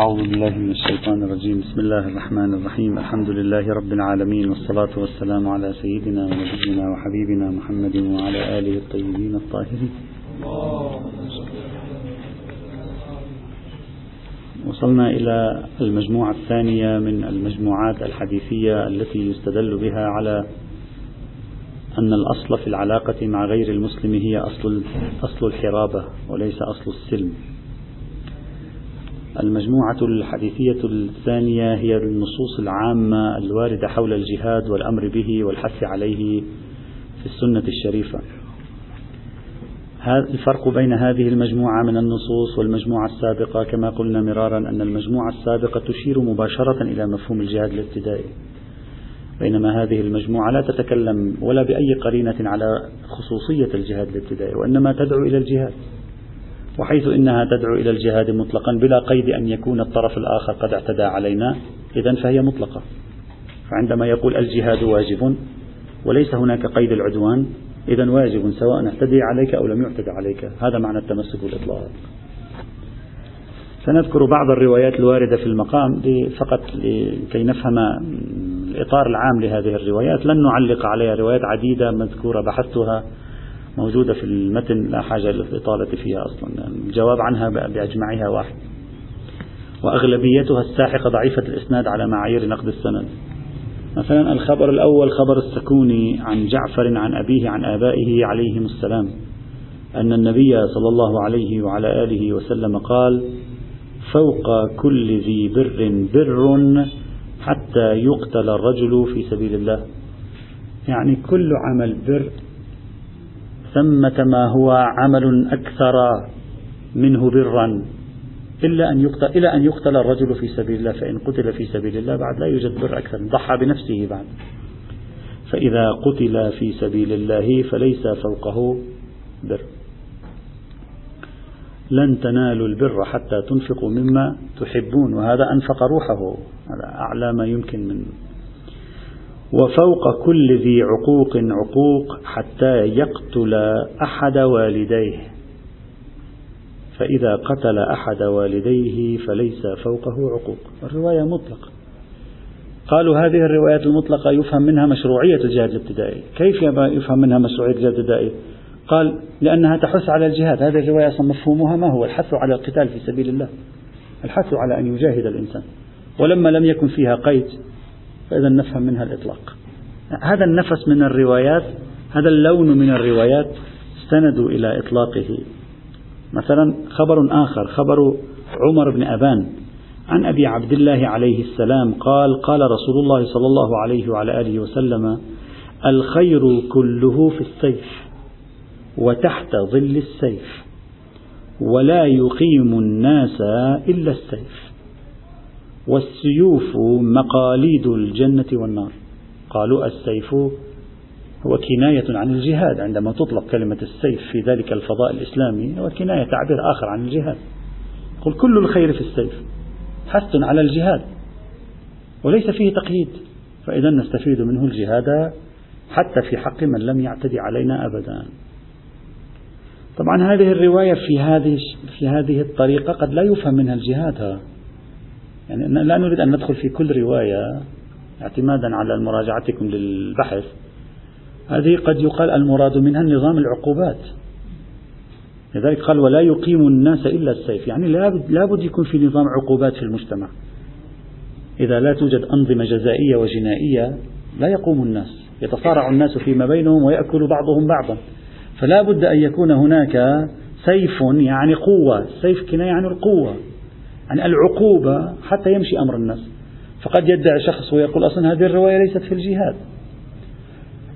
أعوذ بالله من الشيطان الرجيم. بسم الله الرحمن الرحيم. الحمد لله رب العالمين والصلاة والسلام على سيدنا ونبينا وحبيبنا محمد وعلى آله الطيبين الطاهرين. وصلنا إلى المجموعة الثانية من المجموعات الحديثية التي يستدل بها على أن الأصل في العلاقة مع غير المسلم هي أصل أصل الحرابة وليس أصل السلم. المجموعة الحديثية الثانية هي النصوص العامة الواردة حول الجهاد والأمر به والحث عليه في السنة الشريفة. الفرق بين هذه المجموعة من النصوص والمجموعة السابقة كما قلنا مرارا أن المجموعة السابقة تشير مباشرة إلى مفهوم الجهاد الابتدائي بينما هذه المجموعة لا تتكلم ولا بأي قرينة على خصوصية الجهاد الابتدائي وإنما تدعو إلى الجهاد وحيث إنها تدعو إلى الجهاد مطلقا بلا قيد أن يكون الطرف الآخر قد اعتدى علينا إذا فهي مطلقة. فعندما يقول الجهاد واجب وليس هناك قيد العدوان إذا واجب سواء اعتدي عليك أو لم يعتدى عليك. هذا معنى التمسك بالإطلاق. سنذكر بعض الروايات الواردة في المقام فقط لكي نفهم الإطار العام لهذه الروايات. لن نعلق عليها روايات عديدة مذكورة بحثتها. موجودة في المتن لا حاجة للإطالة فيها أصلا. الجواب عنها بأجمعها واحد. وأغلبيتها الساحقة ضعيفة الإسناد على معايير نقد السند. مثلا الخبر الأول خبر السكوني عن جعفر عن أبيه عن آبائه عليهم السلام. أن النبي صلى الله عليه وعلى آله وسلم قال فوق كل ذي بر بر حتى يقتل الرجل في سبيل الله. يعني كل عمل بر ثمة ما هو عمل أكثر منه برا إلا أن يقتل إلى أن يقتل الرجل في سبيل الله فإن قتل في سبيل الله بعد لا يوجد بر أكثر ضحى بنفسه بعد. فإذا قتل في سبيل الله فليس فوقه بر. لن تنالوا البر حتى تنفقوا مما تحبون وهذا أنفق روحه هذا أعلى ما يمكن من وفوق كل ذي عقوق عقوق حتى يقتل أحد والديه. فإذا قتل أحد والديه فليس فوقه عقوق. الرواية مطلقة. قالوا هذه الروايات المطلقة يفهم منها مشروعية الجهاد الابتدائي. كيف يفهم منها مشروعية الجهاد الابتدائي؟ قال لأنها تحث على الجهاد. هذه الرواية أصلا مفهومها ما هو؟ الحث على القتال في سبيل الله. الحث على أن يجاهد الإنسان. ولما لم يكن فيها قيد فإذا نفهم منها الإطلاق. هذا النفس من الروايات هذا اللون من الروايات استندوا إلى إطلاقه. مثلا خبر آخر خبر عمر بن أبان. عن أبي عبد الله عليه السلام قال قال رسول الله صلى الله عليه وعلى آله وسلم الخير كله في السيف وتحت ظل السيف ولا يقيم الناس إلا السيف. والسيوف مقاليد الجنة والنار. قالوا السيف هو كناية عن الجهاد عندما تطلق كلمة السيف في ذلك الفضاء الإسلامي هو كناية تعبير آخر عن الجهاد. قل كل الخير في السيف حث على الجهاد وليس فيه تقييد. فإذا نستفيد منه الجهاد حتى في حق من لم يعتدي علينا أبدا. طبعا هذه الرواية في هذه في هذه الطريقة قد لا يفهم منها الجهاد. ها. يعني لا نريد أن ندخل في كل رواية اعتمادا على مراجعتكم للبحث. هذه قد يقال المراد منها نظام العقوبات. لذلك قال ولا يقيم الناس إلا السيف. يعني لابد يكون في نظام عقوبات في المجتمع. إذا لا توجد أنظمة جزائية وجنائية لا يقوم الناس. يتصارع الناس فيما بينهم ويأكل بعضهم بعضا. فلا بد أن يكون هناك سيف يعني قوة. سيف كناية عن القوة. يعني العقوبة حتى يمشي أمر الناس. فقد يدعي شخص ويقول أصلا هذه الرواية ليست في الجهاد.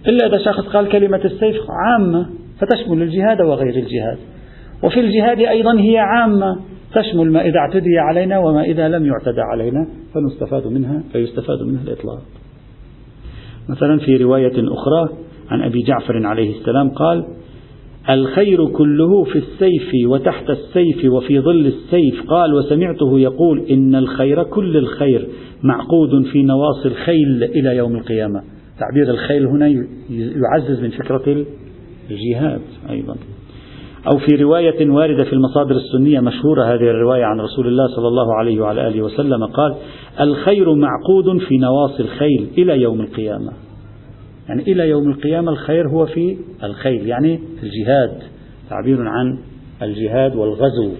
إلا إذا شخص قال كلمة السيف عامة فتشمل الجهاد وغير الجهاد. وفي الجهاد أيضا هي عامة تشمل ما إذا اعتدي علينا وما إذا لم يعتدى علينا فنستفاد منها فيستفاد منها الإطلاق. مثلا في رواية أخرى عن أبي جعفر عليه السلام قال الخير كله في السيف وتحت السيف وفي ظل السيف. قال وسمعته يقول إن الخير كل الخير معقود في نواصي الخيل إلى يوم القيامة. تعبير الخيل هنا يعزز من فكرة الجهاد أيضا. أو في رواية واردة في المصادر السنية مشهورة هذه الرواية عن رسول الله صلى الله عليه وعلى آله وسلم. قال الخير معقود في نواصي الخيل إلى يوم القيامة. يعني إلى يوم القيامة الخير هو في الخيل يعني الجهاد تعبير عن الجهاد والغزو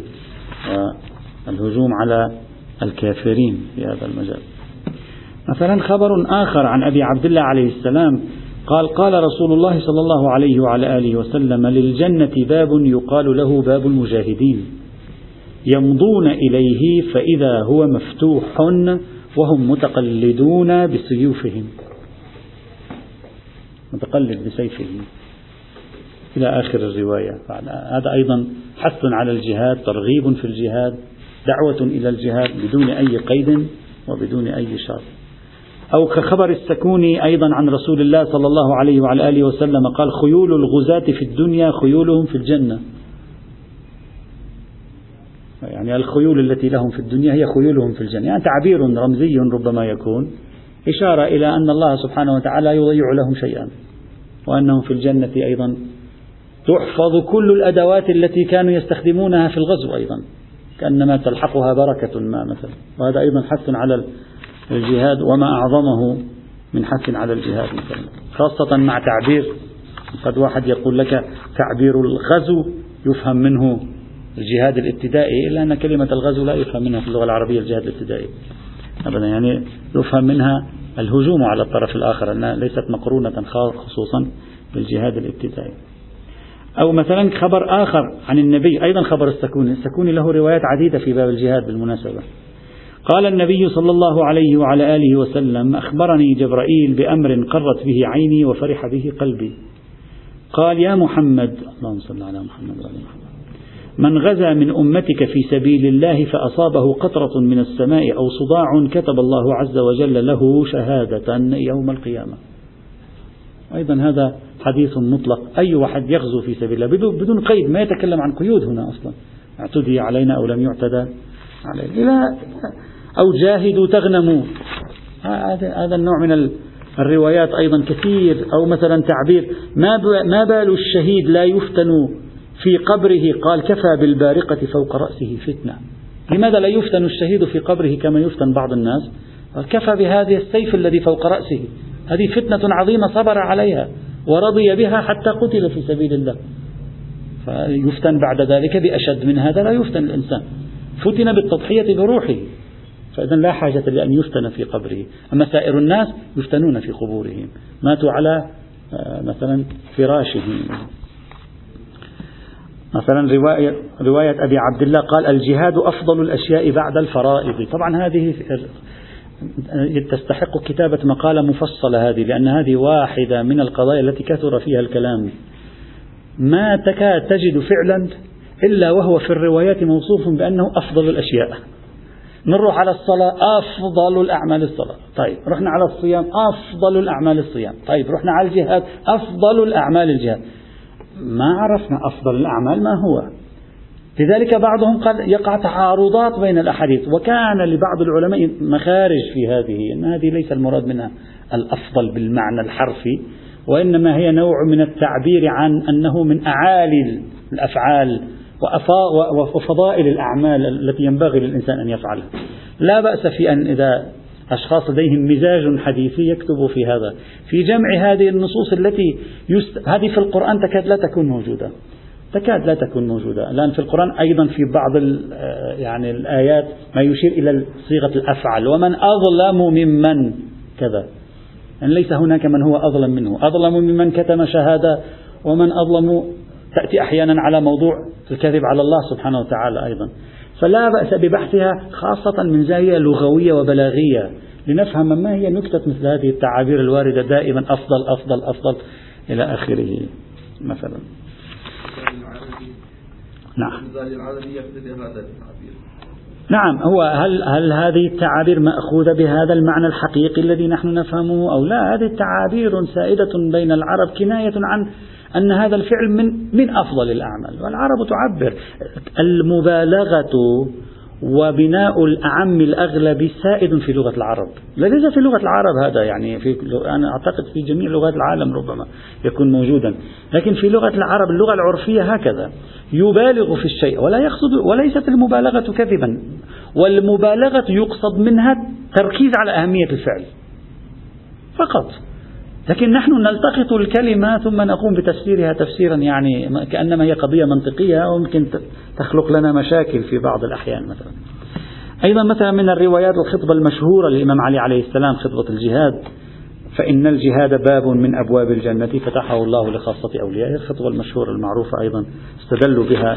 والهجوم على الكافرين في هذا المجال. مثلا خبر آخر عن أبي عبد الله عليه السلام قال قال رسول الله صلى الله عليه وعلى آله وسلم للجنة باب يقال له باب المجاهدين يمضون إليه فإذا هو مفتوح وهم متقلدون بسيوفهم. متقلد بسيفه إلى آخر الرواية. هذا أيضا حث على الجهاد ترغيب في الجهاد دعوة إلى الجهاد بدون أي قيد وبدون أي شرط. أو كخبر السكوني أيضا عن رسول الله صلى الله عليه وعلى آله وسلم قال خيول الغزاة في الدنيا خيولهم في الجنة. يعني الخيول التي لهم في الدنيا هي خيولهم في الجنة. يعني تعبير رمزي ربما يكون. إشارة إلى أن الله سبحانه وتعالى يضيع لهم شيئا وأنهم في الجنة أيضا. تحفظ كل الأدوات التي كانوا يستخدمونها في الغزو أيضا كأنما تلحقها بركة ما مثلا. وهذا أيضا حث على الجهاد وما أعظمه من حث على الجهاد مثلا. خاصة مع تعبير قد واحد يقول لك تعبير الغزو يفهم منه الجهاد الابتدائي إلا أن كلمة الغزو لا يفهم منها في اللغة العربية الجهاد الابتدائي. أبدا. يعني يفهم منها الهجوم على الطرف الآخر أنها ليست مقرونة خصوصا بالجهاد الابتدائي. أو مثلا خبر آخر عن النبي أيضا خبر السكوني. السكوني له روايات عديدة في باب الجهاد بالمناسبة. قال النبي صلى الله عليه وعلى آله وسلم أخبرني جبرائيل بأمر قرت به عيني وفرح به قلبي. قال يا محمد اللهم صل على محمد وعلى محمد. من غزا من أمتك في سبيل الله فأصابه قطرة من السماء أو صداع كتب الله عز وجل له شهادة يوم القيامة. أيضا هذا حديث مطلق. أي واحد يغزو في سبيل الله بدون قيد ما يتكلم عن قيود هنا أصلا. اعتدي علينا أو لم يعتدى علينا. إلى أو جاهدوا تغنموا. هذا النوع من الروايات أيضا كثير. أو مثلا تعبير ما ما بال الشهيد لا يفتن في قبره قال كفى بالبارقة فوق رأسه فتنة. لماذا لا يفتن الشهيد في قبره كما يفتن بعض الناس؟ كفى بهذا السيف الذي فوق رأسه. هذه فتنة عظيمة صبر عليها ورضي بها حتى قتل في سبيل الله. فيفتن بعد ذلك بأشد من هذا لا يفتن الإنسان. فتن بالتضحية بروحه. فإذا لا حاجة لأن يفتن في قبره. أما سائر الناس يفتنون في قبورهم. ماتوا على آه، مثلا فراشهم. مثلا رواية, رواية أبي عبد الله قال الجهاد أفضل الأشياء بعد الفرائض. طبعا هذه تستحق كتابة مقالة مفصلة هذه لأن هذه واحدة من القضايا التي كثر فيها الكلام. ما تكاد تجد فعلا إلا وهو في الروايات موصوف بأنه أفضل الأشياء. نروح على الصلاة أفضل الأعمال الصلاة. طيب رحنا على الصيام أفضل الأعمال الصيام. طيب رحنا على الجهاد أفضل الأعمال الجهاد. ما عرفنا أفضل الأعمال ما هو. لذلك بعضهم قال يقع تعارضات بين الأحاديث وكان لبعض العلماء مخارج في هذه أن هذه ليس المراد منها الأفضل بالمعنى الحرفي وإنما هي نوع من التعبير عن أنه من أعالي الأفعال وفضائل الأعمال التي ينبغي للإنسان أن يفعلها. لا بأس في أن إذا أشخاص لديهم مزاج حديثي يكتبوا في هذا. في جمع هذه النصوص التي يست... هذه في القرآن تكاد لا تكون موجودة. تكاد لا تكون موجودة. الآن في القرآن أيضا في بعض يعني الآيات ما يشير إلى صيغة الأفعل ومن أظلم ممن؟ كذا. يعني ليس هناك من هو أظلم منه. أظلم ممن كتم شهادة ومن أظلم تأتي أحيانا على موضوع الكذب على الله سبحانه وتعالى أيضا. فلا بأس ببحثها خاصة من زاوية لغوية وبلاغية لنفهم ما هي نكتة مثل هذه التعابير الواردة دائما أفضل أفضل أفضل إلى آخره. مثلا. نعم. نعم هو هل هل هذه التعابير مأخوذة بهذا المعنى الحقيقي الذي نحن نفهمه أو لا؟ هذه تعابير سائدة بين العرب كناية عن أن هذا الفعل من من أفضل الأعمال، والعرب تعبر المبالغة وبناء الأعم الأغلب سائد في لغة العرب. ليس في لغة العرب هذا يعني في أنا أعتقد في جميع لغات العالم ربما يكون موجودا. لكن في لغة العرب اللغة العرفية هكذا. يبالغ في الشيء ولا يقصد وليست المبالغة كذبا. والمبالغة يقصد منها تركيز على أهمية الفعل. فقط. لكن نحن نلتقط الكلمة ثم نقوم بتفسيرها تفسيرا يعني كأنما هي قضية منطقية وممكن تخلق لنا مشاكل في بعض الأحيان مثلا. أيضا مثلا من الروايات الخطبة المشهورة للإمام علي عليه السلام خطبة الجهاد فإن الجهاد باب من أبواب الجنة فتحه الله لخاصة أوليائه. الخطبة المشهورة المعروفة أيضا استدلوا بها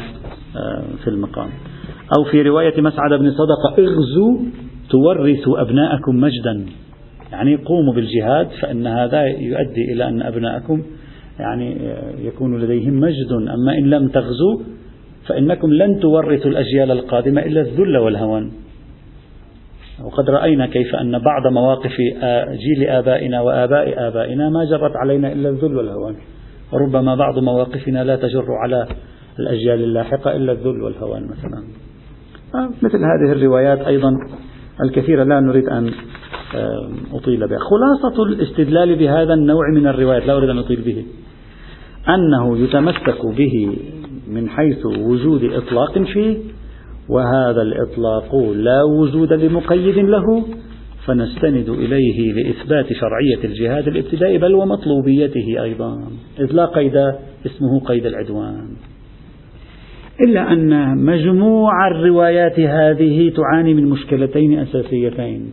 آه، في المقام. أو في رواية مسعد بن صدقة اغزوا تورثوا أبناءكم مجدا. يعني قوموا بالجهاد فإن هذا يؤدي إلى أن أبناءكم يعني يكون لديهم مجد. أما إن لم تغزوا فإنكم لن تورثوا الأجيال القادمة إلا الذل والهوان. وقد رأينا كيف أن بعض مواقف جيل آبائنا وآباء آبائنا ما جرت علينا إلا الذل والهوان. وربما بعض مواقفنا لا تجر على الأجيال اللاحقة إلا الذل والهوان مثلا. مثل هذه الروايات أيضا الكثيرة لا نريد أن أطيل بها. خلاصة الاستدلال بهذا النوع من الروايات لا أريد أن أطيل به أنه يتمسك به من حيث وجود إطلاق فيه وهذا الإطلاق لا وجود لمقيد له فنستند إليه لإثبات شرعية الجهاد الابتدائي بل ومطلوبيته أيضا. إذ لا قيد اسمه قيد العدوان. إلا أن مجموع الروايات هذه تعاني من مشكلتين أساسيتين.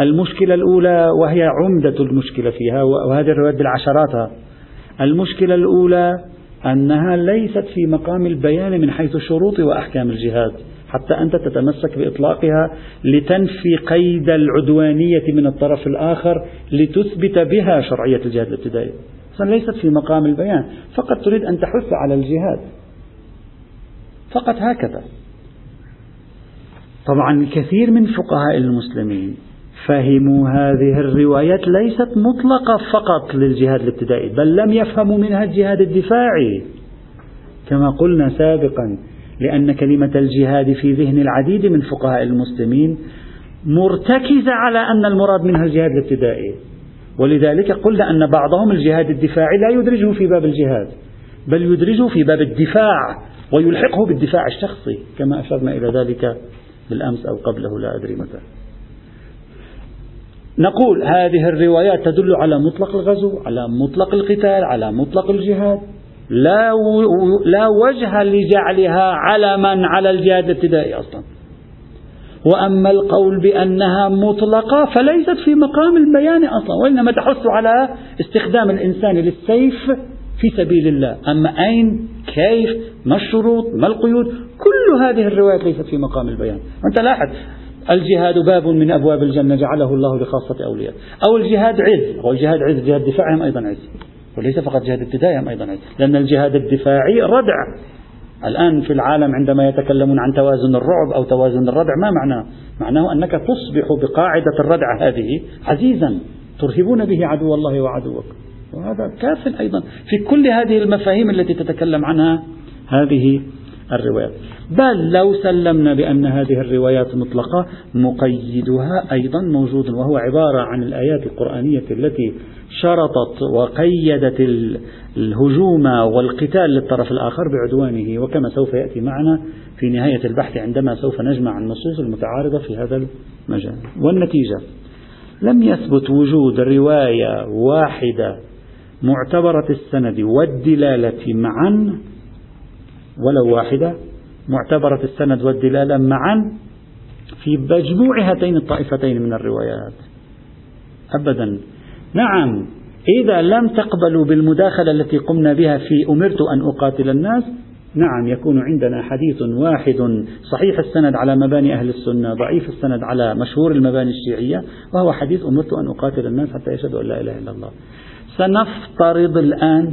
المشكلة الأولى وهي عمدة المشكلة فيها وهذه الروايات بالعشرات. المشكلة الأولى أنها ليست في مقام البيان من حيث شروط وأحكام الجهاد حتى أنت تتمسك بإطلاقها لتنفي قيد العدوانية من الطرف الآخر لتثبت بها شرعية الجهاد الابتدائي. ليست في مقام البيان فقط تريد أن تحث على الجهاد. فقط هكذا. طبعا كثير من فقهاء المسلمين فهموا هذه الروايات ليست مطلقة فقط للجهاد الابتدائي بل لم يفهموا منها الجهاد الدفاعي. كما قلنا سابقا لأن كلمة الجهاد في ذهن العديد من فقهاء المسلمين مرتكزة على أن المراد منها الجهاد الابتدائي. ولذلك قلنا أن بعضهم الجهاد الدفاعي لا يدرجه في باب الجهاد بل يدرجه في باب الدفاع ويلحقه بالدفاع الشخصي كما أشرنا إلى ذلك بالأمس أو قبله لا أدري متى. نقول هذه الروايات تدل على مطلق الغزو على مطلق القتال على مطلق الجهاد. لا لا وجه لجعلها علما على الجهاد الابتدائي أصلا. وأما القول بأنها مطلقة فليست في مقام البيان أصلا وإنما تحث على استخدام الإنسان للسيف في سبيل الله. أما أين كيف ما الشروط ما القيود كل هذه الروايات ليست في مقام البيان. أنت لاحظ الجهاد باب من أبواب الجنة جعله الله لخاصة أولياء أو الجهاد عز والجهاد عز جهاد دفاعهم أيضا عز. وليس فقط جهاد ابتدائهم أيضا عز لأن الجهاد الدفاعي ردع. الآن في العالم عندما يتكلمون عن توازن الرعب أو توازن الردع ما معناه؟ معناه أنك تصبح بقاعدة الردع هذه عزيزا ترهبون به عدو الله وعدوك. وهذا كاف أيضا. في كل هذه المفاهيم التي تتكلم عنها هذه الروايات. بل لو سلمنا بأن هذه الروايات مطلقة مقيدها أيضا موجود وهو عبارة عن الآيات القرآنية التي شرطت وقيدت الهجوم والقتال للطرف الآخر بعدوانه. وكما سوف يأتي معنا في نهاية البحث عندما سوف نجمع النصوص المتعارضة في هذا المجال. والنتيجة لم يثبت وجود رواية واحدة معتبرة السند والدلالة معا ولو واحدة معتبرة السند والدلالة معا في مجموع هاتين الطائفتين من الروايات. أبدا. نعم إذا لم تقبلوا بالمداخلة التي قمنا بها في أمرت أن أقاتل الناس نعم يكون عندنا حديث واحد صحيح السند على مباني أهل السنة ضعيف السند على مشهور المباني الشيعية وهو حديث أمرت أن أقاتل الناس حتى يشهدوا أن لا إله إلا الله. سنفترض الآن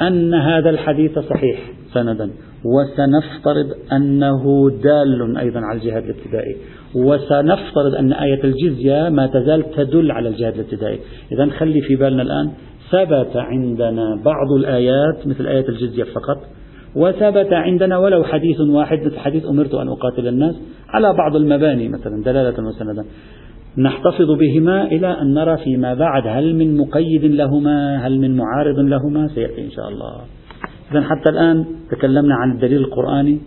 أن هذا الحديث صحيح سندا وسنفترض أنه دال أيضا على الجهاد الابتدائي وسنفترض أن آية الجزية ما تزال تدل على الجهاد الابتدائي. إذا خلي في بالنا الآن ثبت عندنا بعض الآيات مثل آية الجزية فقط وثبت عندنا ولو حديث واحد مثل حديث أمرت أن أقاتل الناس على بعض المباني مثلا دلالة وسندا. نحتفظ بهما إلى أن نرى فيما بعد. هل من مقيد لهما؟ هل من معارض لهما؟ سيأتي إن شاء الله. إذا حتى الآن تكلمنا عن الدليل القرآني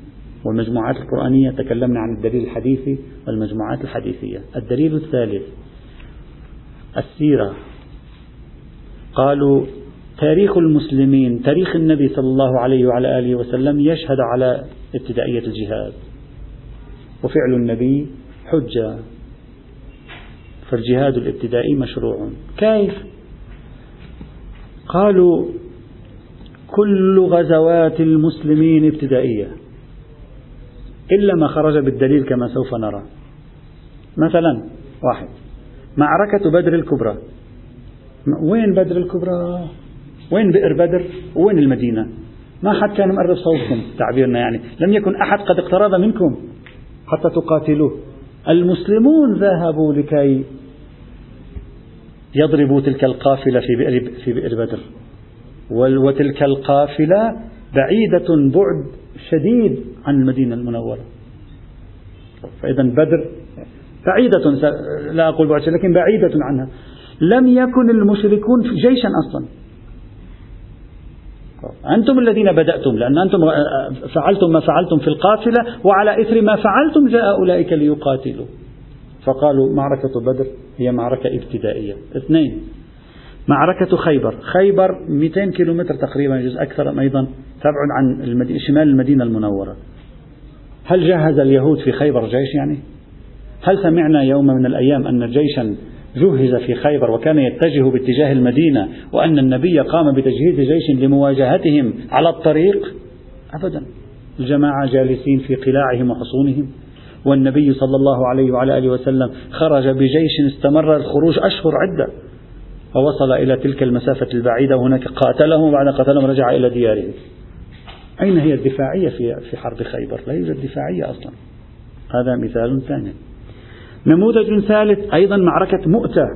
والمجموعات القرآنية تكلمنا عن الدليل الحديثي والمجموعات الحديثية. الدليل الثالث السيرة. قالوا تاريخ المسلمين تاريخ النبي صلى الله عليه وعلى آله وسلم يشهد على ابتدائية الجهاد. وفعل النبي حجة. فالجهاد الابتدائي مشروع. كيف؟ قالوا كل غزوات المسلمين ابتدائية إلا ما خرج بالدليل كما سوف نرى. مثلا واحد معركة بدر الكبرى. وين بدر الكبرى؟ وين بئر بدر؟ وين المدينة؟ ما حد كان مقرب صوتكم تعبيرنا يعني. لم يكن أحد قد اقترب منكم حتى تقاتلوه. المسلمون ذهبوا لكي يضربوا تلك القافلة في بئر, في بئر بدر. وتلك القافلة بعيدة بعد شديد عن المدينة المنورة. فإذا بدر بعيدة لا أقول بعد لكن بعيدة عنها. لم يكن المشركون جيشا أصلا. أنتم الذين بدأتم لأن أنتم فعلتم ما فعلتم في القافلة وعلى إثر ما فعلتم جاء أولئك ليقاتلوا. فقالوا معركة بدر هي معركة ابتدائية. اثنين معركة خيبر. خيبر 200 كيلومتر تقريبا جزء أكثر أيضا تبعد عن المدينة شمال المدينة المنورة. هل جهز اليهود في خيبر جيش يعني؟ هل سمعنا يوم من الأيام أن جيشا جهز في خيبر وكان يتجه باتجاه المدينة وأن النبي قام بتجهيز جيش لمواجهتهم على الطريق أبدا الجماعة جالسين في قلاعهم وحصونهم والنبي صلى الله عليه وعلى آله وسلم خرج بجيش استمر الخروج أشهر عدة ووصل إلى تلك المسافة البعيدة وهناك قاتلهم وبعد قتلهم رجع إلى ديارهم أين هي الدفاعية في في حرب خيبر؟ لا يوجد دفاعية أصلا. هذا مثال ثاني. نموذج ثالث أيضا معركة مؤتة.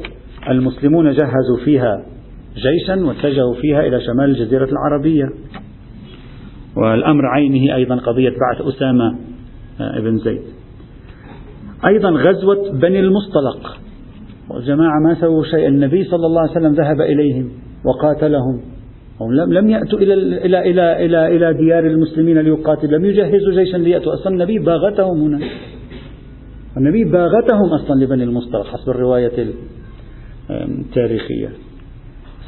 المسلمون جهزوا فيها جيشا واتجهوا فيها إلى شمال الجزيرة العربية. والأمر عينه أيضا قضية بعث أسامة آه، بن زيد. أيضا غزوة بني المصطلق. والجماعة ما سووا شيء النبي صلى الله عليه وسلم ذهب إليهم وقاتلهم. هم لم لم يأتوا إلى إلى إلى إلى إلى ديار المسلمين ليقاتلوا. لم يجهزوا جيشا ليأتوا. أصلا النبي باغتهم هنا. النبي باغتهم أصلا لبني المصطلق حسب الرواية التاريخية.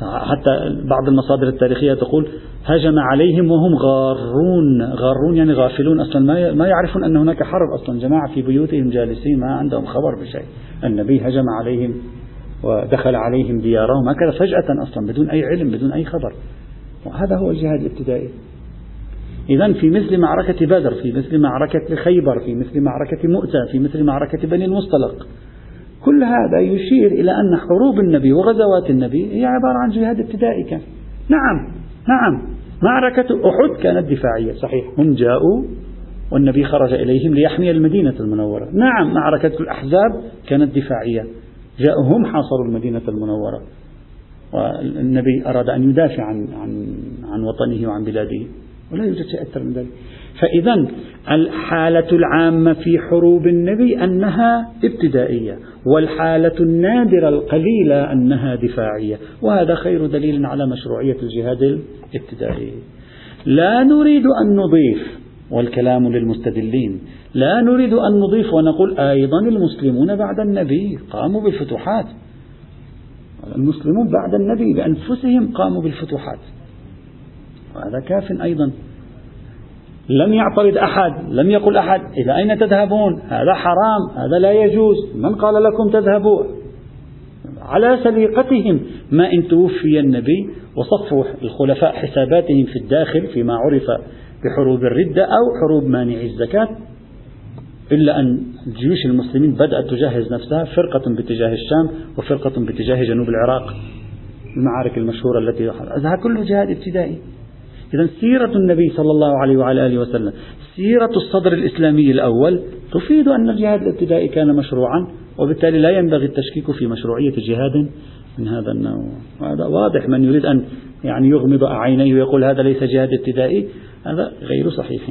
حتى بعض المصادر التاريخية تقول هجم عليهم وهم غارون. غارون يعني غافلون أصلا. ما ما يعرفون أن هناك حرب أصلا. جماعة في بيوتهم جالسين ما عندهم خبر بشيء. النبي هجم عليهم ودخل عليهم ديارهم. هكذا فجأة أصلا بدون أي علم بدون أي خبر. وهذا هو الجهاد الابتدائي. إذا في مثل معركة بدر في مثل معركة خيبر في مثل معركة مؤتة في مثل معركة بني المصطلق. كل هذا يشير إلى أن حروب النبي وغزوات النبي هي عبارة عن جهاد ابتدائي كان. نعم نعم. معركة أحد كانت دفاعية صحيح. هم جاءوا والنبي خرج إليهم ليحمي المدينة المنورة. نعم معركة الأحزاب كانت دفاعية. جاءوا هم حاصروا المدينة المنورة. والنبي أراد أن يدافع عن عن عن وطنه وعن بلاده. ولا يوجد شيء أكثر من ذلك. فإذا الحالة العامة في حروب النبي أنها ابتدائية والحالة النادرة القليلة أنها دفاعية وهذا خير دليل على مشروعية الجهاد الابتدائي. لا نريد أن نضيف والكلام للمستدلين لا نريد أن نضيف ونقول أيضا المسلمون بعد النبي قاموا بالفتوحات. المسلمون بعد النبي بأنفسهم قاموا بالفتوحات. وهذا كاف أيضا. لم يعترض أحد لم يقل أحد إلى أين تذهبون؟ هذا حرام هذا لا يجوز. من قال لكم تذهبوا؟ على سليقتهم. ما إن توفي النبي وصفوا الخلفاء حساباتهم في الداخل فيما عرف بحروب الردة أو حروب مانع الزكاة إلا أن جيوش المسلمين بدأت تجهز نفسها فرقة باتجاه الشام وفرقة باتجاه جنوب العراق المعارك المشهورة التي هذا كله جهاد ابتدائي. إذا سيرة النبي صلى الله عليه وعلى آله وسلم سيرة الصدر الإسلامي الأول تفيد أن الجهاد الابتدائي كان مشروعا وبالتالي لا ينبغي التشكيك في مشروعية جهاد. من هذا النوع. وهذا واضح من يريد أن يعني يغمض عينيه ويقول هذا ليس جهاد ابتدائي. هذا غير صحيح.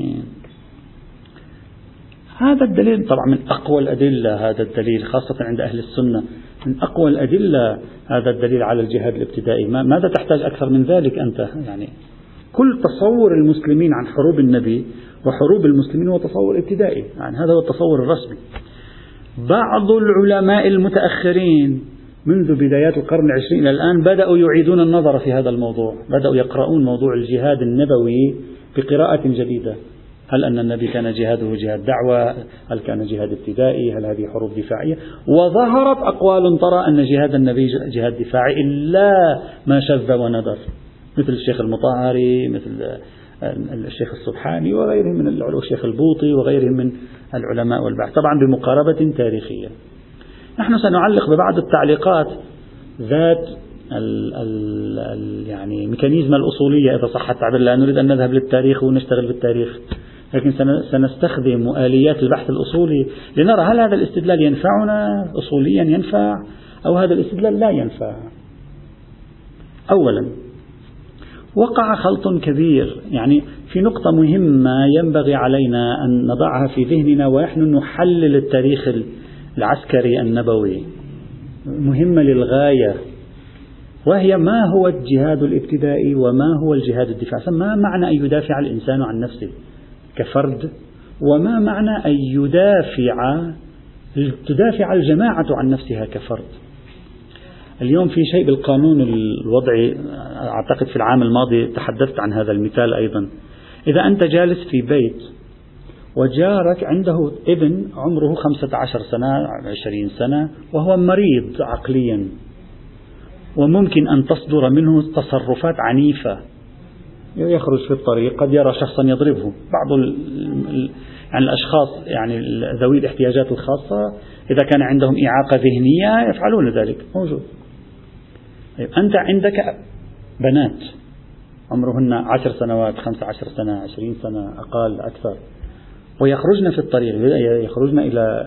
هذا الدليل طبعا من أقوى الأدلة هذا الدليل خاصة عند أهل السنة. من أقوى الأدلة هذا الدليل على الجهاد الابتدائي. ماذا تحتاج أكثر من ذلك أنت؟ يعني كل تصور المسلمين عن حروب النبي وحروب المسلمين هو تصور ابتدائي. يعني هذا هو التصور الرسمي. بعض العلماء المتأخرين منذ بدايات القرن العشرين إلى الآن بدأوا يعيدون النظر في هذا الموضوع. بدأوا يقرؤون موضوع الجهاد النبوي بقراءة جديدة. هل أن النبي كان جهاده جهاد دعوة؟ هل كان جهاد ابتدائي؟ هل هذه حروب دفاعية؟ وظهرت أقوال ترى أن جهاد النبي جهاد دفاعي إلا ما شذ وندر مثل الشيخ المطهري مثل الشيخ السبحاني وغيرهم من العلماء الشيخ البوطي وغيرهم من العلماء والبحث طبعا بمقاربة تاريخية. نحن سنعلق ببعض التعليقات ذات ال ال ال يعني mechanism الأصولية إذا صح التعبير لا نريد أن نذهب للتاريخ ونشتغل بالتاريخ لكن سنستخدم آليات البحث الأصولي لنرى هل هذا الاستدلال ينفعنا أصوليا ينفع أو هذا الاستدلال لا ينفع. أولا وقع خلط كبير. يعني في نقطة مهمة ينبغي علينا أن نضعها في ذهننا ونحن نحلل التاريخ العسكري النبوي. مهمة للغاية. وهي ما هو الجهاد الابتدائي وما هو الجهاد الدفاعي؟ ما معنى أن يدافع الإنسان عن نفسه كفرد؟ وما معنى أن يدافع تدافع الجماعة عن نفسها كفرد؟ اليوم في شيء بالقانون الوضعي أعتقد في العام الماضي تحدثت عن هذا المثال أيضا. إذا أنت جالس في بيت وجارك عنده ابن عمره خمسة عشر سنة عشرين سنة وهو مريض عقليا وممكن أن تصدر منه تصرفات عنيفة. يخرج في الطريق قد يرى شخصا يضربه. بعض ال يعني الأشخاص يعني ذوي الاحتياجات الخاصة إذا كان عندهم إعاقة ذهنية يفعلون ذلك. موجود. طيب أنت عندك بنات عمرهن عشر سنوات خمسة عشر سنة عشرين سنة أقل أكثر ويخرجن في الطريق يخرجن إلى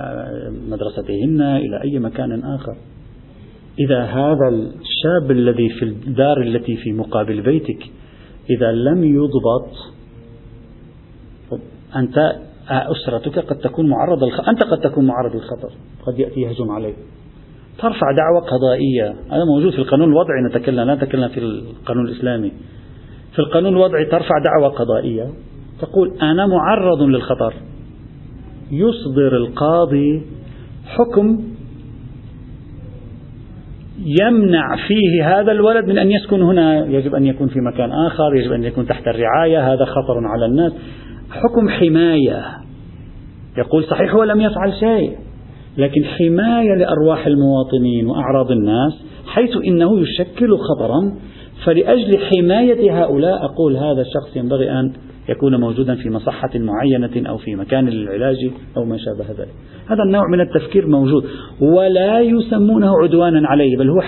مدرستهن إلى أي مكان آخر إذا هذا الشاب الذي في الدار التي في مقابل بيتك إذا لم يضبط أنت أسرتك قد تكون معرضة. أنت قد تكون معرض للخطر قد يأتي يهجم عليك ترفع دعوة قضائية. هذا موجود في القانون الوضعي نتكلم لا نتكلم في القانون الإسلامي. في القانون الوضعي ترفع دعوة قضائية. تقول أنا معرض للخطر. يصدر القاضي حكم يمنع فيه هذا الولد من أن يسكن هنا. يجب أن يكون في مكان آخر يجب أن يكون تحت الرعاية. هذا خطر على الناس. حكم حماية. يقول صحيح هو لم يفعل شيء. لكن حماية لأرواح المواطنين وأعراض الناس حيث إنه يشكل خطرا. فلأجل حماية هؤلاء أقول هذا الشخص ينبغي أن يكون موجودا في مصحة معينة أو في مكان للعلاج أو ما شابه ذلك. هذا النوع من التفكير موجود ولا يسمونه عدوانا عليه بل هو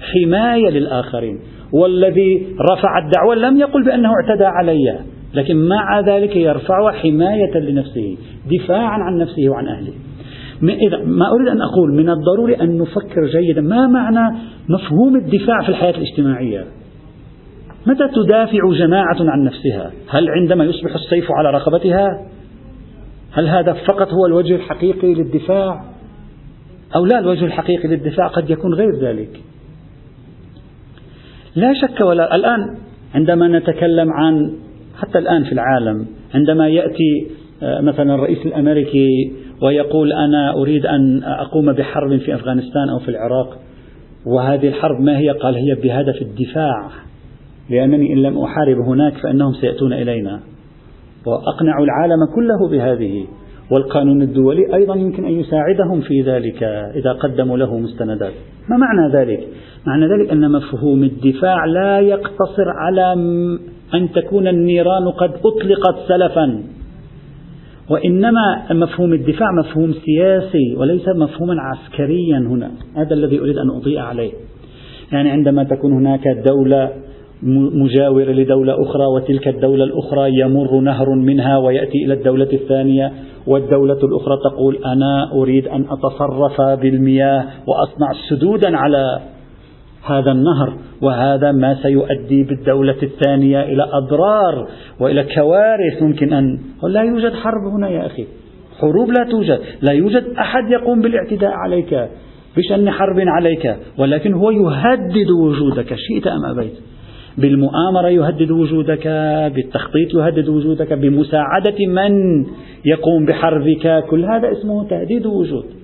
حماية للآخرين. والذي رفع الدعوة لم يقل بأنه اعتدى علي لكن مع ذلك يرفعها حماية لنفسه دفاعا عن نفسه وعن أهله. إذا ما أريد أن أقول من الضروري أن نفكر جيدا. ما معنى مفهوم الدفاع في الحياة الاجتماعية؟ متى تدافع جماعة عن نفسها؟ هل عندما يصبح السيف على رقبتها؟ هل هذا فقط هو الوجه الحقيقي للدفاع؟ أو لا الوجه الحقيقي للدفاع قد يكون غير ذلك. لا شك ولا الآن عندما نتكلم عن حتى الآن في العالم عندما يأتي آه، مثلا الرئيس الأمريكي ويقول أنا أريد أن أقوم بحرب في أفغانستان أو في العراق وهذه الحرب ما هي؟ قال هي بهدف الدفاع لأنني إن لم أحارب هناك فإنهم سيأتون إلينا. وأقنع العالم كله بهذه والقانون الدولي أيضا يمكن أن يساعدهم في ذلك إذا قدموا له مستندات. ما معنى ذلك؟ معنى ذلك أن مفهوم الدفاع لا يقتصر على أن تكون النيران قد أطلقت سلفا. وإنما مفهوم الدفاع مفهوم سياسي وليس مفهوما عسكريا هنا. هذا الذي أريد أن أضيء عليه. يعني عندما تكون هناك دولة مجاورة لدولة أخرى وتلك الدولة الأخرى يمر نهر منها ويأتي إلى الدولة الثانية والدولة الأخرى تقول أنا أريد أن أتصرف بالمياه وأصنع سدودا على هذا النهر وهذا ما سيؤدي بالدولة الثانية إلى أضرار وإلى كوارث ممكن أن لا يوجد حرب هنا يا أخي. حروب لا توجد. لا يوجد أحد يقوم بالاعتداء عليك بشأن حرب عليك ولكن هو يهدد وجودك. شئت أم أبيت؟ بالمؤامرة يهدد وجودك بالتخطيط يهدد وجودك بمساعدة من يقوم بحربك. كل هذا اسمه تهديد وجود.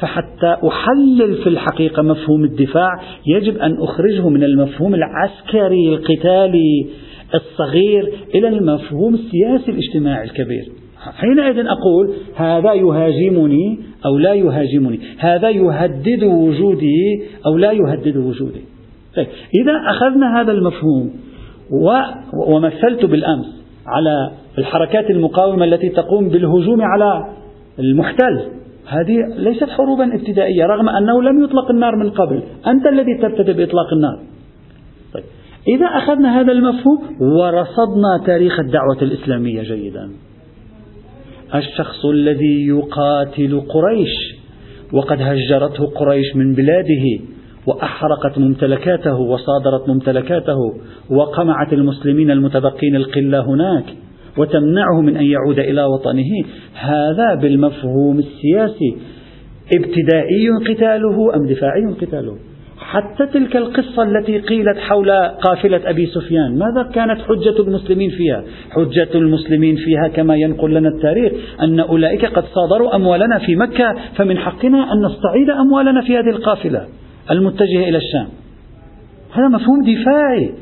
فحتى أحلل في الحقيقة مفهوم الدفاع يجب أن أخرجه من المفهوم العسكري القتالي الصغير إلى المفهوم السياسي الاجتماعي الكبير. حينئذ أقول هذا يهاجمني أو لا يهاجمني؟ هذا يهدد وجودي أو لا يهدد وجودي؟ طيب إذا أخذنا هذا المفهوم ومثلت بالأمس على الحركات المقاومة التي تقوم بالهجوم على المحتل هذه ليست حروبا ابتدائية رغم أنه لم يطلق النار من قبل. أنت الذي تبتدئ بإطلاق النار. طيب. إذا أخذنا هذا المفهوم ورصدنا تاريخ الدعوة الإسلامية جيدا. الشخص الذي يقاتل قريش وقد هجرته قريش من بلاده وأحرقت ممتلكاته وصادرت ممتلكاته وقمعت المسلمين المتبقين القلة هناك. وتمنعه من أن يعود إلى وطنه. هذا بالمفهوم السياسي. ابتدائي قتاله أم دفاعي قتاله؟ حتى تلك القصة التي قيلت حول قافلة أبي سفيان ماذا كانت حجة المسلمين فيها؟ حجة المسلمين فيها كما ينقل لنا التاريخ أن أولئك قد صادروا أموالنا في مكة فمن حقنا أن نستعيد أموالنا في هذه القافلة المتجهة إلى الشام. هذا مفهوم دفاعي.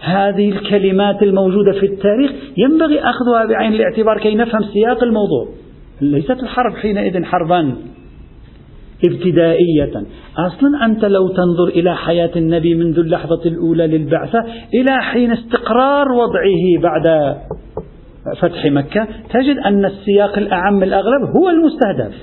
هذه الكلمات الموجودة في التاريخ ينبغي أخذها بعين الاعتبار كي نفهم سياق الموضوع. ليست الحرب حينئذ حربا ابتدائية. أصلا أنت لو تنظر إلى حياة النبي منذ اللحظة الأولى للبعثة إلى حين استقرار وضعه بعد فتح مكة تجد أن السياق الأعم الأغلب هو المستهدف.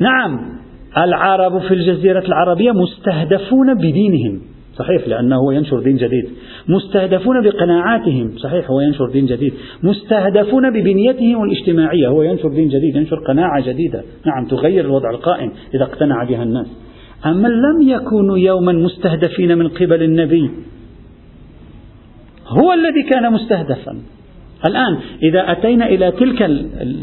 نعم العرب في الجزيرة العربية مستهدفون بدينهم. صحيح لأنه هو ينشر دين جديد. مستهدفون بقناعاتهم صحيح هو ينشر دين جديد. مستهدفون ببنيتهم الاجتماعية هو ينشر دين جديد ينشر قناعة جديدة. نعم تغير الوضع القائم إذا اقتنع بها الناس. أما لم يكونوا يوما مستهدفين من قبل النبي هو الذي كان مستهدفا. الآن إذا أتينا إلى تلك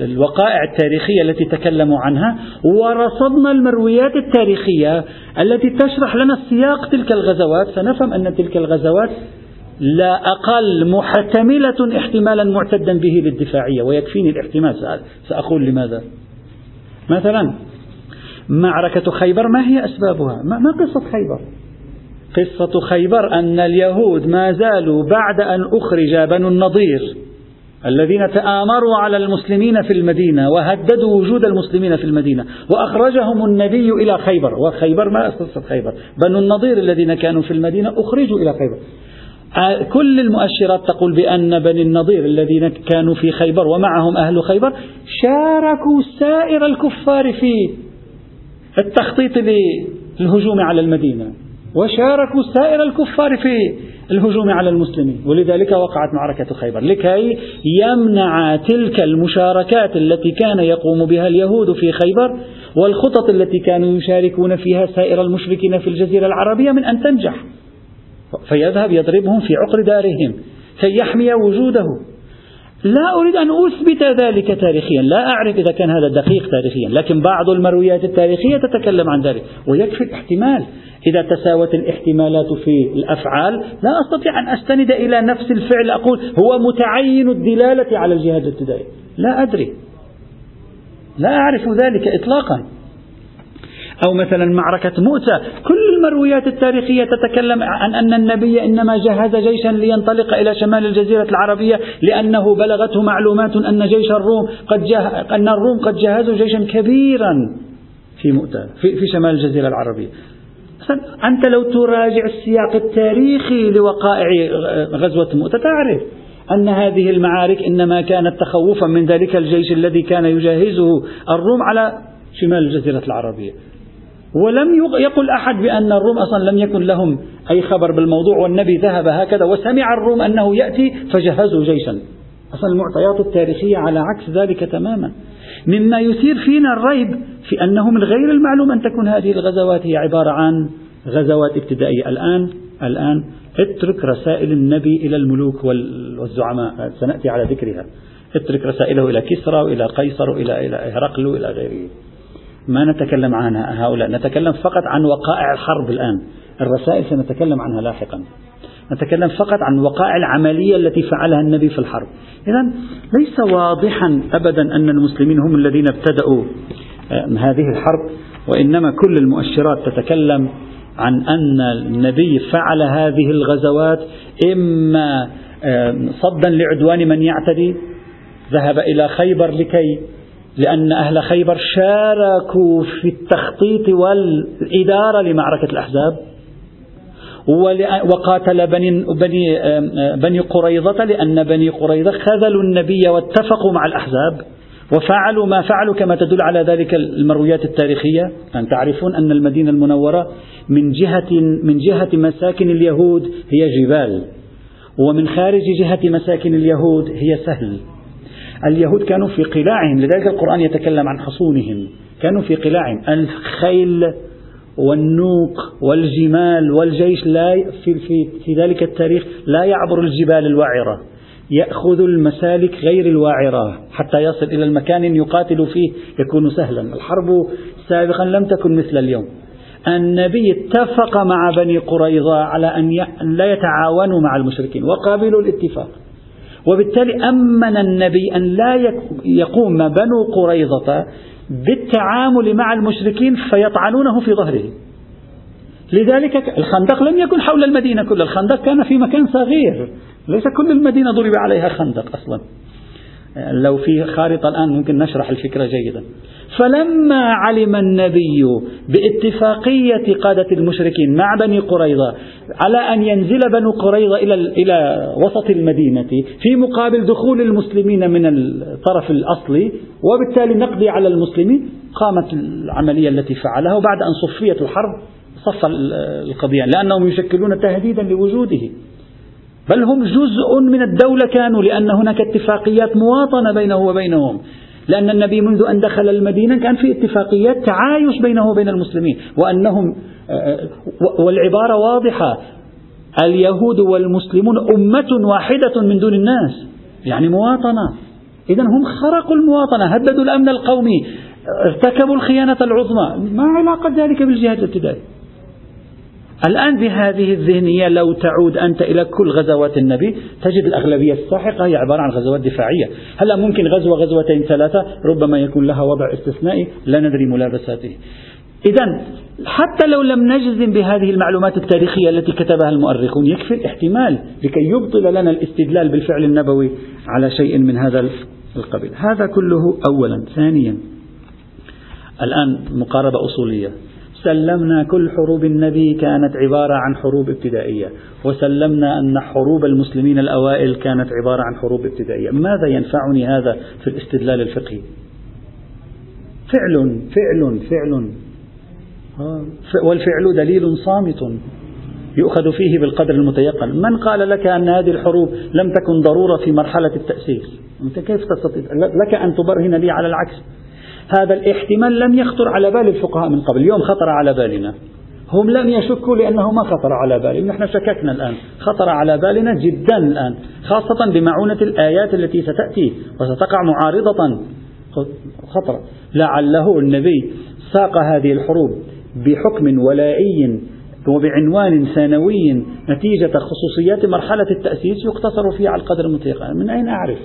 الوقائع التاريخية التي تكلموا عنها ورصدنا المرويات التاريخية التي تشرح لنا سياق تلك الغزوات سنفهم أن تلك الغزوات لا أقل محتملة احتمالا معتدا به للدفاعية ويكفيني الاحتمال سأقول لماذا؟ مثلا معركة خيبر ما هي أسبابها؟ ما, قصة خيبر؟ قصة خيبر أن اليهود ما زالوا بعد أن أخرج بنو النضير. الذين تآمروا على المسلمين في المدينة وهددوا وجود المسلمين في المدينة وأخرجهم النبي إلى خيبر وخيبر ما قصة خيبر بنو النضير الذين كانوا في المدينة أخرجوا إلى خيبر. كل المؤشرات تقول بأن بني النضير الذين كانوا في خيبر ومعهم أهل خيبر شاركوا سائر الكفار في التخطيط للهجوم على المدينة وشاركوا سائر الكفار في الهجوم على المسلمين. ولذلك وقعت معركة خيبر. لكي يمنع تلك المشاركات التي كان يقوم بها اليهود في خيبر والخطط التي كانوا يشاركون فيها سائر المشركين في الجزيرة العربية من أن تنجح. فيذهب يضربهم في عقر دارهم. كي يحمي وجوده. لا أريد أن أثبت ذلك تاريخيا. لا أعرف إذا كان هذا دقيق تاريخيا. لكن بعض المرويات التاريخية تتكلم عن ذلك. ويكفي الاحتمال. إذا تساوت الاحتمالات في الأفعال لا أستطيع أن أستند إلى نفس الفعل. أقول هو متعين الدلالة على الجهاد الابتدائي. لا أدري. لا أعرف ذلك إطلاقا. أو مثلا معركة مؤتة كل المرويات التاريخية تتكلم عن أن النبي إنما جهز جيشا لينطلق إلى شمال الجزيرة العربية لأنه بلغته معلومات أن جيش الروم قد جه... أن الروم قد جهزوا جيشا كبيرا في مؤتة في, في شمال الجزيرة العربية. أنت لو تراجع السياق التاريخي لوقائع غزوة مؤتة تعرف أن هذه المعارك إنما كانت تخوفا من ذلك الجيش الذي كان يجهزه الروم على شمال الجزيرة العربية. ولم يقل أحد بأن الروم أصلا لم يكن لهم أي خبر بالموضوع والنبي ذهب هكذا وسمع الروم أنه يأتي فجهزوا جيشا. أصلا المعطيات التاريخية على عكس ذلك تماما. مما يثير فينا الريب في أنه من غير المعلوم أن تكون هذه الغزوات هي عبارة عن غزوات ابتدائية. الآن الآن اترك رسائل النبي إلى الملوك والزعماء. سنأتي على ذكرها. اترك رسائله إلى كسرى وإلى قيصر وإلى إلى هرقل وإلى غيره. ما نتكلم عن هؤلاء نتكلم فقط عن وقائع الحرب الآن. الرسائل سنتكلم عنها لاحقا. نتكلم فقط عن وقائع العملية التي فعلها النبي في الحرب. إذا ليس واضحا أبدا أن المسلمين هم الذين ابتدأوا آه، هذه الحرب وإنما كل المؤشرات تتكلم عن أن النبي فعل هذه الغزوات إما آه، صدا لعدوان من يعتدي ذهب إلى خيبر لكي لأن أهل خيبر شاركوا في التخطيط والإدارة لمعركة الأحزاب وقاتل بني, بني, بني قريظة لأن بني قريظة خذلوا النبي واتفقوا مع الأحزاب وفعلوا ما فعلوا كما تدل على ذلك المرويات التاريخية. أن تعرفون أن المدينة المنورة من جهة من جهة مساكن اليهود هي جبال ومن خارج جهة مساكن اليهود هي سهل. اليهود كانوا في قلاعهم لذلك القرآن يتكلم عن حصونهم. كانوا في قلاعهم. الخيل والنوق والجمال والجيش لا في, في, في ذلك التاريخ لا يعبر الجبال الوعرة يأخذ المسالك غير الواعرة. حتى يصل إلى المكان يقاتل فيه يكون سهلا. الحرب سابقا لم تكن مثل اليوم. النبي اتفق مع بني قريظة على أن لا يتعاونوا مع المشركين وقابلوا الاتفاق. وبالتالي أمن النبي أن لا يقوم بنو قريظة بالتعامل مع المشركين فيطعنونه في ظهره. لذلك الخندق لم يكن حول المدينة كلها الخندق كان في مكان صغير. ليس كل المدينة ضرب عليها خندق أصلا. لو في خارطة الآن ممكن نشرح الفكرة جيدا. فلما علم النبي باتفاقية قادة المشركين مع بني قريظة على أن ينزل بنو قريظة إلى إلى وسط المدينة في مقابل دخول المسلمين من الطرف الأصلي وبالتالي نقضي على المسلمين قامت العملية التي فعلها وبعد أن صفيت الحرب صف القضية لأنهم يشكلون تهديدا لوجوده. بل هم جزء من الدولة كانوا لأن هناك اتفاقيات مواطنة بينه وبينهم. لأن النبي منذ أن دخل المدينة كان في اتفاقيات تعايش بينه وبين المسلمين وأنهم والعبارة واضحة اليهود والمسلمون أمة واحدة من دون الناس يعني مواطنة. إذا هم خرقوا المواطنة هددوا الأمن القومي ارتكبوا الخيانة العظمى. ما علاقة ذلك بالجهاد الابتدائي؟ الآن بهذه الذهنية لو تعود أنت إلى كل غزوات النبي تجد الأغلبية الساحقة هي عبارة عن غزوات دفاعية. هلا ممكن غزوة غزوتين ثلاثة ربما يكون لها وضع استثنائي لا ندري ملابساته. إذا حتى لو لم نجزم بهذه المعلومات التاريخية التي كتبها المؤرخون يكفي الاحتمال لكي يبطل لنا الاستدلال بالفعل النبوي على شيء من هذا القبيل. هذا كله أولا. ثانيا الآن مقاربة أصولية. سلمنا كل حروب النبي كانت عبارة عن حروب ابتدائية وسلمنا أن حروب المسلمين الأوائل كانت عبارة عن حروب ابتدائية. ماذا ينفعني هذا في الاستدلال الفقهي؟ فعل فعل فعل. والفعل دليل صامت يؤخذ فيه بالقدر المتيقن. من قال لك أن هذه الحروب لم تكن ضرورة في مرحلة التأسيس؟ أنت كيف تستطيع؟ لك أن تبرهن لي على العكس. هذا الاحتمال لم يخطر على بال الفقهاء من قبل. اليوم خطر على بالنا. هم لم يشكوا لأنه ما خطر على بالهم. نحن شككنا الآن. خطر على بالنا جدا الآن خاصة بمعونة الآيات التي ستأتي وستقع معارضة. خطر. لعله النبي ساق هذه الحروب بحكم ولائي وبعنوان ثانوي نتيجة خصوصيات مرحلة التأسيس يقتصر فيها على القدر المتيقن. من أين أعرف؟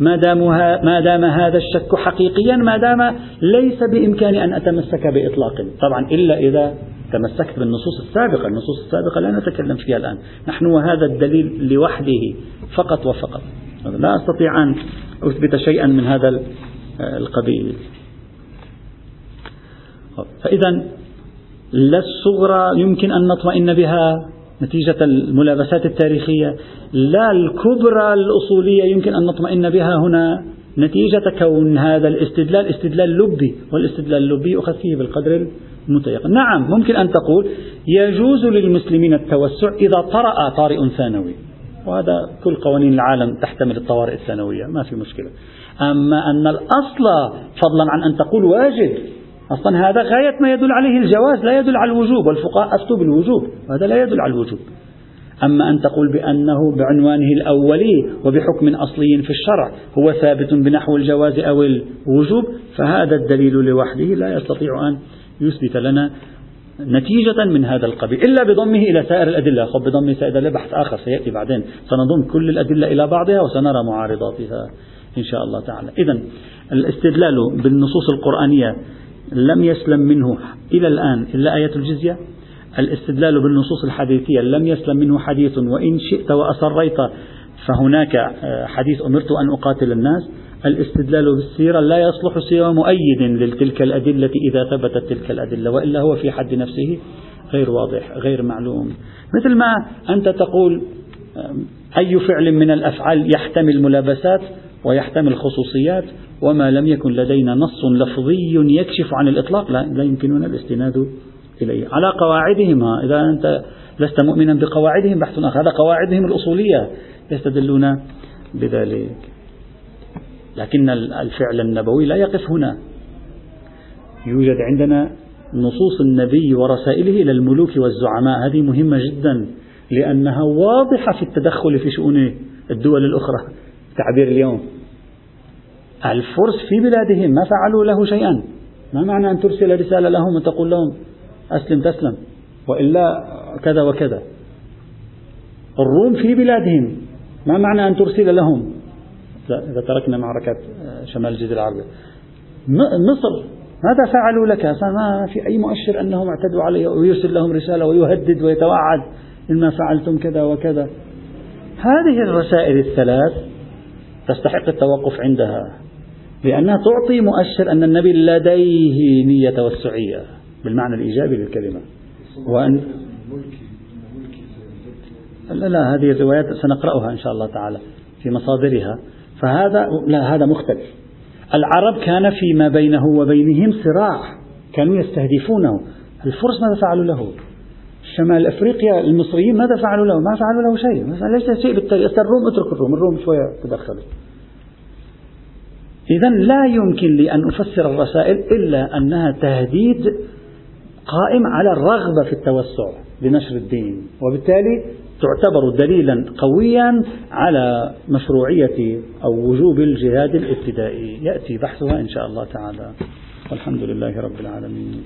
ما دام ما دام هذا الشك حقيقيا ما دام ليس بإمكاني أن أتمسك بإطلاق. طبعا إلا إذا تمسكت بالنصوص السابقة. النصوص السابقة لا نتكلم فيها الآن. نحن وهذا الدليل لوحده فقط وفقط. لا أستطيع أن أثبت شيئا من هذا القبيل. فإذا لا الصغرى يمكن أن نطمئن بها. نتيجة الملابسات التاريخية. لا الكبرى الأصولية يمكن أن نطمئن بها هنا. نتيجة كون هذا الاستدلال استدلال لبي والاستدلال اللبي يؤخذ فيه بالقدر المتيقن نعم ممكن أن تقول يجوز للمسلمين التوسع إذا طرأ طارئ ثانوي وهذا كل قوانين العالم تحتمل الطوارئ الثانوية ما في مشكلة. أما أن الأصل فضلا عن أن تقول واجب أصلا هذا غاية ما يدل عليه الجواز لا يدل على الوجوب والفقهاء أفتوا بالوجوب وهذا لا يدل على الوجوب. أما أن تقول بأنه بعنوانه الأولي وبحكم أصلي في الشرع هو ثابت بنحو الجواز أو الوجوب فهذا الدليل لوحده لا يستطيع أن يثبت لنا نتيجة من هذا القبيل إلا بضمه إلى سائر الأدلة. خب بضم سائر الأدلة بحث آخر سيأتي بعدين. سنضم كل الأدلة إلى بعضها وسنرى معارضاتها إن شاء الله تعالى. إذا الاستدلال بالنصوص القرآنية لم يسلم منه إلى الآن إلا آية الجزية؟ الاستدلال بالنصوص الحديثية لم يسلم منه حديث وإن شئت وأصريت فهناك آه، حديث أمرت أن أقاتل الناس. الاستدلال بالسيرة لا يصلح سوى مؤيد لتلك الأدلة إذا ثبتت تلك الأدلة وإلا هو في حد نفسه غير واضح غير معلوم. مثل ما أنت تقول أي فعل من الأفعال يحتمل ملابسات ويحتمل خصوصيات وما لم يكن لدينا نص لفظي يكشف عن الإطلاق. لا, لا يمكننا الاستناد إليه. على قواعدهم إذا أنت لست مؤمنا بقواعدهم بحث آخر. هذا قواعدهم الأصولية يستدلون بذلك. لكن الفعل النبوي لا يقف هنا. يوجد عندنا نصوص النبي ورسائله إلى الملوك والزعماء. هذه مهمة جدا لأنها واضحة في التدخل في شؤون الدول الأخرى. تعبير اليوم. الفرس في بلادهم ما فعلوا له شيئا. ما معنى أن ترسل رسالة لهم وتقول لهم أسلم تسلم وإلا كذا وكذا. الروم في بلادهم ما معنى أن ترسل لهم؟ إذا تركنا معركة آه، شمال الجزيرة العربية. مصر ماذا فعلوا لك؟ ما في أي مؤشر أنهم اعتدوا عليه ويرسل لهم رسالة ويهدد ويتوعد إن فعلتم كذا وكذا. هذه الرسائل الثلاث تستحق التوقف عندها. لأنها تعطي مؤشر أن النبي لديه نية توسعية بالمعنى الإيجابي للكلمة. وأن لا لا هذه الروايات سنقرأها إن شاء الله تعالى في مصادرها. فهذا لا هذا مختلف. العرب كان فيما بينه وبينهم صراع كانوا يستهدفونه. الفرس ماذا فعلوا له؟ شمال أفريقيا المصريين ماذا فعلوا له؟ ما فعلوا له شيء، ليس شيء. بالتالي الروم اترك الروم، الروم شوية تدخلوا. إذا لا يمكن لي أن أفسر الرسائل إلا أنها تهديد قائم على الرغبة في التوسع لنشر الدين، وبالتالي تعتبر دليلا قويا على مشروعية أو وجوب الجهاد الابتدائي. يأتي بحثها إن شاء الله تعالى. والحمد لله رب العالمين.